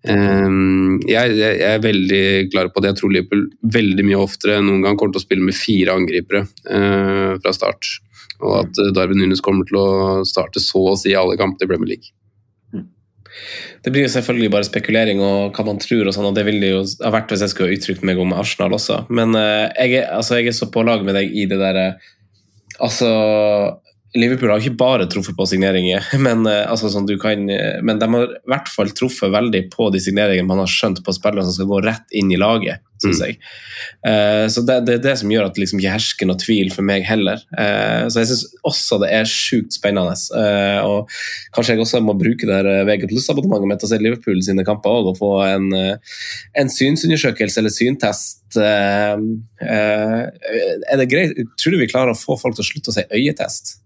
Um, jeg, er veldig klar på det. Jeg tror Liverpool veldig mye oftere enn noen gang kommer til å spille med fire angripere uh, fra start. Og at uh, Darwin Nunes kommer til å starte så å si alle kampene i Premier League. Det blir jo selvfølgelig bare spekulering og hva man tror, og sånn, og det ville jo ha vært hvis jeg skulle uttrykt meg om Arsenal også. Men eh, jeg, er, altså, jeg er så på lag med deg i det derre Altså Liverpool har ikke bare truffet på signeringer, men, eh, altså, sånn, du kan, eh, men de har i hvert fall truffet veldig på de signeringene man har skjønt på spillere som skal gå rett inn i laget, syns jeg. Uh, så det, det er det som gjør at det liksom ikke hersker noe tvil for meg heller. Uh, så jeg syns også det er sjukt spennende. Uh, og kanskje jeg også må bruke det her VG Pluss-abonnementet mitt og se Liverpool sine kamper også, og få en, en synsundersøkelse eller syntest. Er det greit? Tror du vi klarer å få folk til å slutte å si øyetest?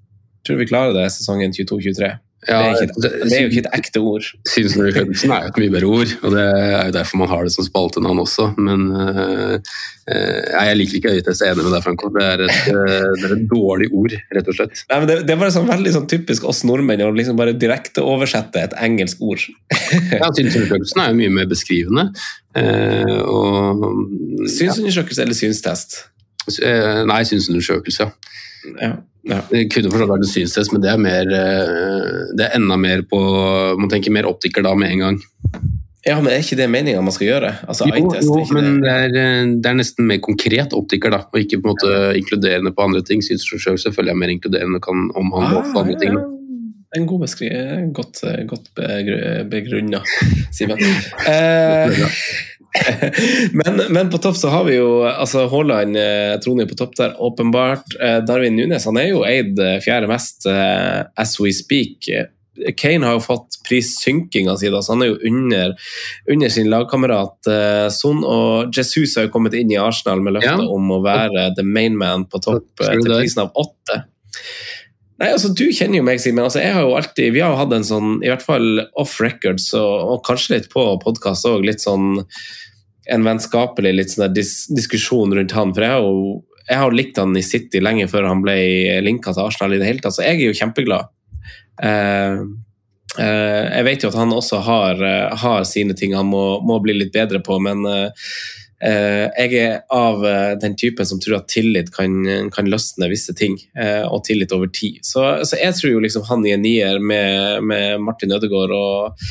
Tror vi klarer det sesongen 22-23? det, er ikke det er jo ikke et ekte ord. Synsundersøkelsen er jo et mye bedre ord, og det er jo derfor man har det som spaltenavn også. Men uh, jeg liker ikke øyetest, jeg er enig med deg, Franco. Det er, et, eh, det er et dårlig ord, rett og slett. Nei, men det, det er bare sånn veldig sånn typisk oss nordmenn å liksom bare direkte oversette et engelsk ord. Ja, Synsundersøkelsen er jo mye mer beskrivende. eh, og, Synsundersøkelse eller synstest? Nei, synsundersøkelse. Ja. Ja. Det kunne forstått vært en synstest, men det er, mer, eh, det er enda mer på Man tenker mer optiker da med en gang. Ja, men er ikke det meninga man skal gjøre? Altså, Jo, jo men det? er, eh, det er nesten mer konkret optiker, da, og ikke på en måte inkluderende på andre ting. Synsforstyrrelse selv selvfølgelig er mer inkluderende kan omhandle Ah, andre ting. da. En god beskrivelse. Godt, godt begrunna, Simen. Eh, men, men på topp så har vi jo altså Haaland eh, troner på topp der, åpenbart. Eh, Darwin Nunes han er jo eid eh, fjerde mest as we speak. Kane har jo fått prissynkinga si, så han er jo under, under sin lagkamerat eh, Son. Og Jesus har jo kommet inn i Arsenal med løftet Ja. om å være the main man på topp til prisen av åtte. Nei, altså Du kjenner jo meg, Simen. Altså, jeg har jo alltid, vi har jo hatt en sånn, i hvert fall off record, så, og kanskje litt på podkast òg, litt sånn en vennskapelig litt sånn dis diskusjon rundt han. For jeg har jo jeg har likt han i City lenge før han ble linka til Arsenal i det hele tatt, så jeg er jo kjempeglad. Uh, uh, jeg vet jo at han også har, uh, har sine ting han må, må bli litt bedre på, men jeg er av eh, den typen som tror at tillit kan, kan løsne visse ting, eh, og tillit over tid. Så, så jeg tror jo liksom han i en nier med, med Martin Ødegaard og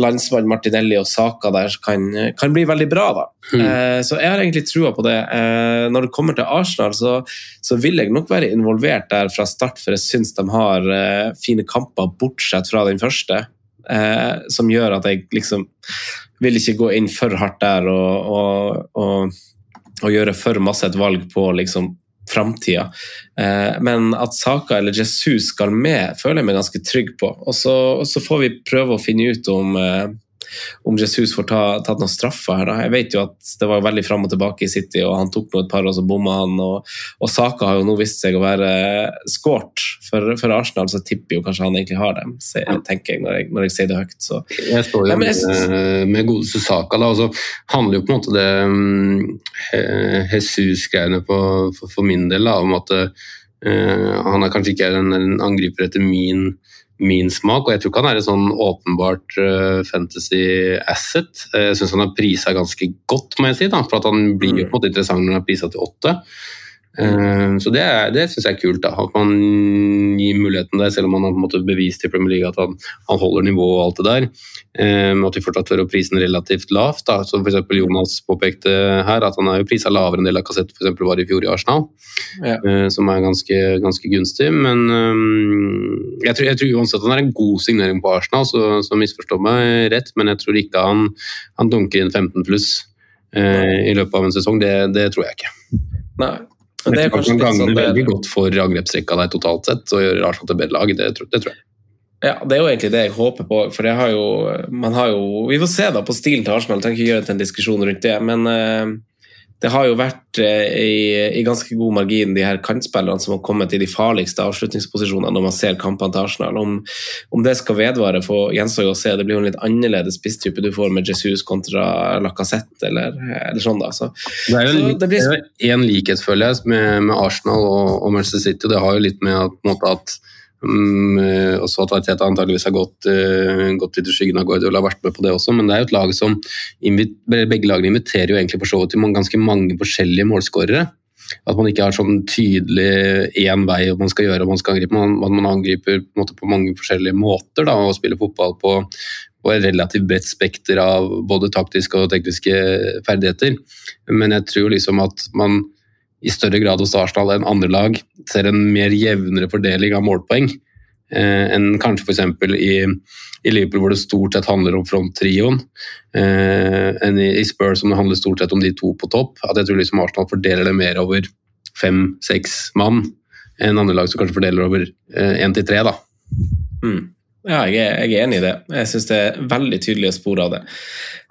landsmann Martinelli og Saka der kan, kan bli veldig bra, da. Eh, så jeg har egentlig trua på det. Eh, når det kommer til Arsenal, så, så vil jeg nok være involvert der fra start, for jeg syns de har eh, fine kamper, bortsett fra den første, eh, som gjør at jeg liksom vil ikke gå inn for hardt der og, og, og, og gjøre for masse et valg på liksom framtida. Eh, men at Saka eller Jesus skal med, føler jeg meg ganske trygg på. Og så, får vi prøve å finne ut om eh, om Jesus får ta, tatt noen straffer her. da. Jeg vet jo at det var veldig fram og tilbake i City, og han tok nå et par, og så bomma han. Og, og Saka har jo nå vist seg å være skåret for, for Arsenal, så tipper jo kanskje han egentlig har dem, tenker jeg når, jeg når jeg sier det høyt. Så. Jeg står jo men jeg med, med godeste Saka, da, og så handler jo på en måte det um, Jesus-greiene for, for min del da, om at uh, han er kanskje ikke en, en angriper etter min, min smak, og jeg tror ikke han er et sånn åpenbart uh, fantasy asset. Eh, Jeg syns han har prisa ganske godt, må jeg si, da, for at han blir jo på en måte interessant når han er prisa til åtte. Eh, Så det, er- det syns jeg er kult. da, At man gir muligheten der, selv om man har på en måte bevist i Premier League at han, han holder nivået og alt det der. Men at vi fortsatt tør å prise den relativt lavt. da, som eksempel Jonas påpekte her, at han er jo prisa lavere enn av Lacassette for eksempel var i fjor i Arsenal. Ja. eh, Som er ganske, ganske gunstig. Men jeg tror, jeg tror uansett han er en god signering på Arsenal, så, så misforstå meg rett, men jeg tror ikke han, han dunker inn 15 pluss i løpet av en sesong. Det, det tror jeg ikke. Nei. Men det er kanskje litt sånn veldig det, godt for angrepsrekka der totalt sett, og gjøre Arsenal til bedre lag. Det, tror- det tror jeg. ja, det er jo egentlig det jeg håper på. For det har jo, man har jo Vi får se da på stilen til Arsenal, jeg trenger ikke gjøre det til en diskusjon rundt det. Men eh, det har jo vært eh, i, i ganske god margin de her kantspillerne som har kommet i de farligste avslutningsposisjonene når man ser kampene til Arsenal. Om, om det skal vedvare, for gjenstår jo å se. Det blir jo en litt annerledes spisstype du får med Jesus kontra Lacassette eller, eller sånn, da. Så, Det er jo det blir- en likhet, føler jeg, med, med Arsenal og, og Manchester City. Det har jo litt med at, en at eh, også at Arteta antageligvis har gått, uh, gått litt i skyggen av Guardiola, har vært med på det også, men det er jo et lag som begge lagene inviterer jo egentlig for så til ganske mange forskjellige målskårere. At man ikke har sånn tydelig én vei og man skal gjøre og man skal angripe. Man, man angriper på, måte på mange forskjellige måter da, og spiller fotball på, på et relativt bredt spekter av både taktiske og tekniske ferdigheter. Men jeg tror liksom at man i større grad hos Arsenal enn andre lag ser en mer jevnere fordeling av målpoeng eh, enn kanskje f.eks. I, i Liverpool hvor det stort sett handler om fronttrioen, eh, enn i, i Spurs som det handler stort sett om de to på topp. At jeg tror liksom Arsenal fordeler det mer over fem-seks mann enn andre lag som kanskje fordeler over én til tre. da. Mm. Ja, jeg er, jeg er enig i det. Jeg syns det er veldig tydelige spor av det.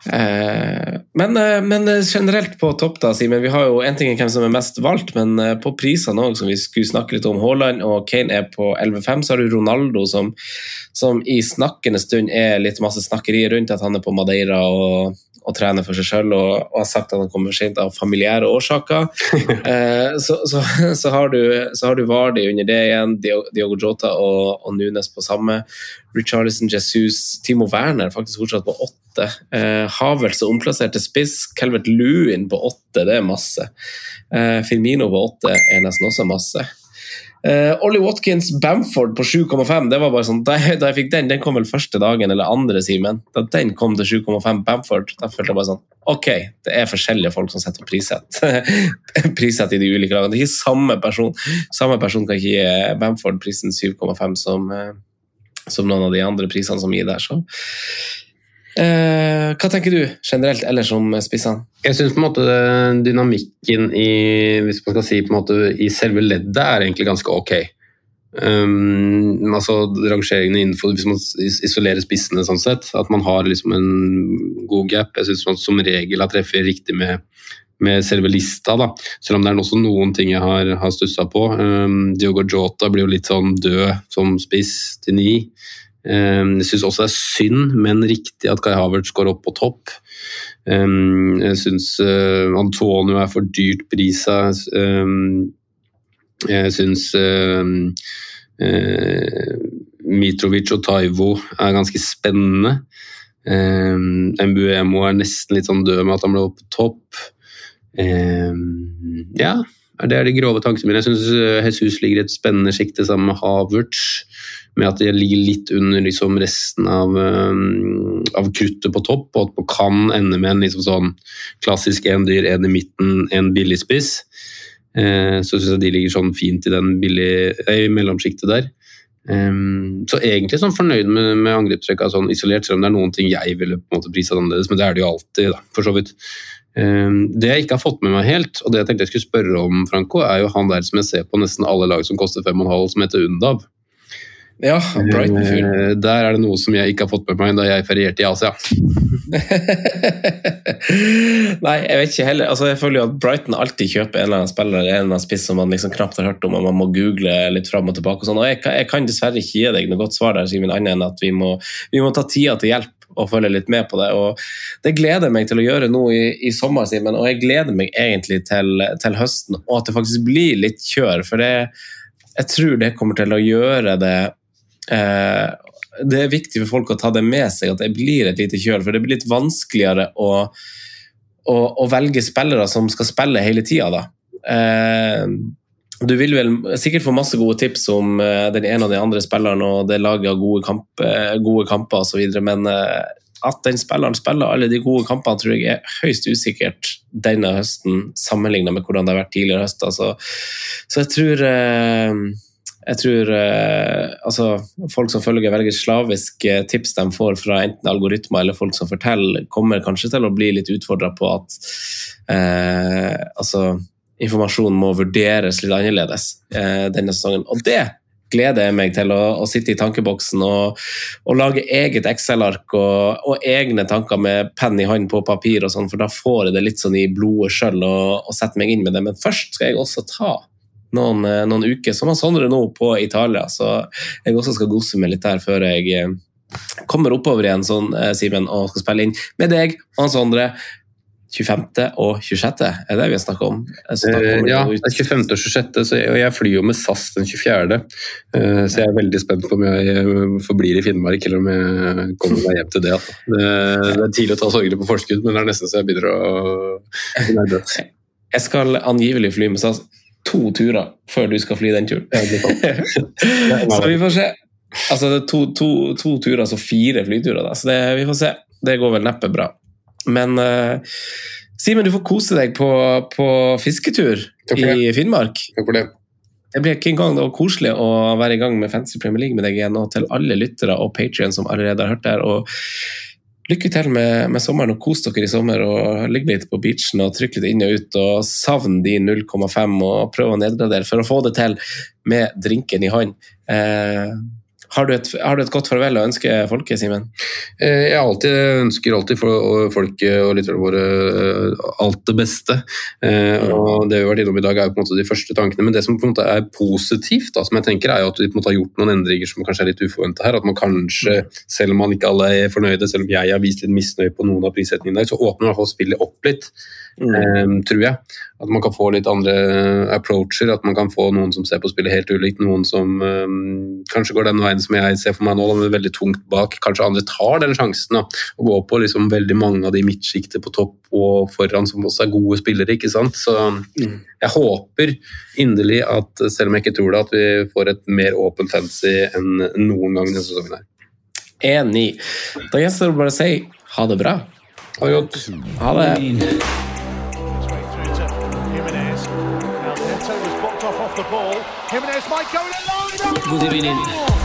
Eh, men, eh, men generelt på topp, da, Simen. Vi har jo en ting hvem som er mest valgt, men eh, på prisene òg, som vi skulle snakke litt om. Haaland og Kane er på 11,5. Så har du Ronaldo, som, som i snakkende stund er litt masse snakkeri rundt at han er på Madeira og, og trener for seg sjøl og, og har sagt at han kommer for sent av familiære årsaker. Eh, så, så, så, har du, så har du Vardy under det igjen, Diogo Jota og, og Nunes på samme. Richarlison, Jesus, Timo Werner faktisk fortsatt på åtte. Eh, Havels er omplassert til spiss. Calvert Lewin på åtte, det er masse. Eh, Firmino på åtte er nesten også masse. Eh, Ollie Watkins Bamford på 7,5. det var bare sånn, da da jeg fikk Den den kom vel første dagen, eller andre, Simen. Da den kom til 7,5 Bamford, da følte jeg bare sånn Ok, det er forskjellige folk som setter prissett. prissett i de ulike lagene. Det er ikke samme person. Samme person kan ikke gi Bamford prisen 7,5 som, eh, som noen av de andre prisene som gir der. Så Eh, hva tenker du generelt ellers om spissene? Jeg syns dynamikken i hvis man skal si måte, i selve leddet er egentlig ganske ok. Um, altså Rangeringene innenfor Hvis man isolerer spissene, sånn sett, at man har liksom en god gap. Jeg syns man som regel har treffet riktig med, med selve lista, da. selv om det er også noen ting jeg har, har stussa på. Um, Diogo Jota blir jo litt sånn død som spiss til ni. Ehm, jeg syns også det er synd, men riktig at Kai Havertz går opp på topp. Ehm, jeg syns eh, Antonio er for dyrt prisa. Ehm, jeg syns eh, Mitrovic og Taivo er ganske spennende. Mbuemo er nesten litt sånn død med at han ble opp på topp. ja, det er de grove tankene mine. Jeg syns eh, Jesus ligger i et spennende sjikte sammen med Havertz med at de ligger litt under liksom resten av, um, av, kruttet på topp, og at man kan ende med en liksom sånn klassisk én dyr, én i midten, en billigspiss. Uh, så syns jeg de ligger sånn fint i den billig, eh, mellomsjiktet der. Um, så egentlig sånn fornøyd med, med angrepstrekka sånn isolert, selv om det er noen ting jeg ville på en måte prisa annerledes, men det er det jo alltid, da, for så vidt. Um, det jeg ikke har fått med meg helt, og det jeg tenkte jeg skulle spørre om, Franco, er jo han der som jeg ser på nesten alle lag som koster 5,5, som heter Undav. Ja, Brighton-fyren. Eh, der er det noe som jeg ikke har fått med meg da jeg ferierte i Asia. Nei, jeg vet ikke heller. Altså, jeg føler jo at Brighton alltid kjøper en eller annen spiller en eller annen spiss som man liksom knapt har hørt om, og man må google litt fram og tilbake. og sånn. Og jeg, jeg, kan dessverre ikke gi deg noe godt svar der, Simen, annet enn at vi må, vi må ta tida til hjelp og følge litt med på det. og Det gleder jeg meg til å gjøre nå i, i sommer, Simen, og jeg gleder meg egentlig til, til, høsten, og at det faktisk blir litt kjør. For det, jeg tror det kommer til å gjøre det det er viktig for folk å ta det med seg, at det blir et lite kjøl. For det blir litt vanskeligere å, å, å velge spillere som skal spille hele tida. Eh, du vil vel sikkert få masse gode tips om eh, den ene og den andre spilleren, og det laget av gode, kamp, gode kamper osv., men at den spilleren spiller alle de gode kampene, tror jeg er høyst usikkert denne høsten sammenlignet med hvordan det har vært tidligere høst. Så, så jeg tror jeg tror eh, altså, folk som følger veldig slavisk tips de får fra enten algoritmer eller folk som forteller, kommer kanskje til å bli litt utfordra på at eh, altså, informasjonen må vurderes litt annerledes eh, denne sesongen. Og det gleder jeg meg til å, å sitte i tankeboksen og, og lage eget Excel-ark og, og, egne tanker med penn i hånd på papir, og sånn, for da får jeg det litt sånn i blodet sjøl og, og setter meg inn med det. Men først skal jeg også ta noen, eh, noen, uker, som han Sondre nå på Italia. Så jeg også skal gose meg litt der før jeg eh, kommer oppover igjen, sånn, eh, Simen, og skal spille inn med deg og Sondre. 25. og 26. er det vi har snakka om? ja, det er 25. og 26., så jeg, og jeg flyr jo med SAS den 24. Så jeg er veldig spent på om jeg forblir i Finnmark, eller om jeg kommer meg hjem til det. Det, det er tidlig å ta sorgene på forskudd, men det er nesten så jeg begynner å bli nervøs. Jeg skal angivelig fly med SAS to turer før du skal fly den turen. så vi får se. Altså det er to, to, to turer, altså fire flyturer. Da. Så det, vi får se. Det går vel neppe bra. Men uh, Simen, du får kose deg på, på fisketur i Finnmark. Takk for det. Det blir ikke engang det koselig å være i gang med Fancy Premier League med deg igjen, og til alle lyttere og Patrion som allerede har hørt det her. og lykke til med, med, sommeren og kos dere i sommer. og Ligg litt på beachen og trykk litt inn og ut. og Savn de 0,5 og prøv å nedgradere for å få det til med drinken i hånd. Eh, har du, et, har du, et, godt farvel å ønske folket, Simen? Eh, jeg alltid, ønsker alltid for folket og lytterne våre eh, alt det beste. Eh, og Det vi har vært innom i dag, er på en måte de første tankene. Men det som på en måte er positivt, da, som jeg tenker, er jo at vi på en måte har gjort noen endringer som kanskje er litt uforventa her. At man kanskje, selv om man ikke alle er fornøyde, selv om jeg har vist litt misnøye på noen av prissetningene, så åpner i hvert fall spillet opp litt. Mm. tror jeg. at man kan få litt andre approacher. At man kan få noen som ser på spillet helt ulikt. Noen som um, kanskje går den veien som jeg ser for meg nå, med veldig tungt bak. Kanskje andre tar den sjansen da, og går på liksom veldig mange av de midtsjiktet på topp og foran som også er gode spillere. ikke sant? Så jeg håper inderlig at, selv om jeg ikke tror det, at vi får et mer åpent fancy enn noen gang denne sesongen. her. Enig. Da gjenstår det bare å si ha det bra. Ha det godt. Ha det. Jimenez might go in alone. God evening.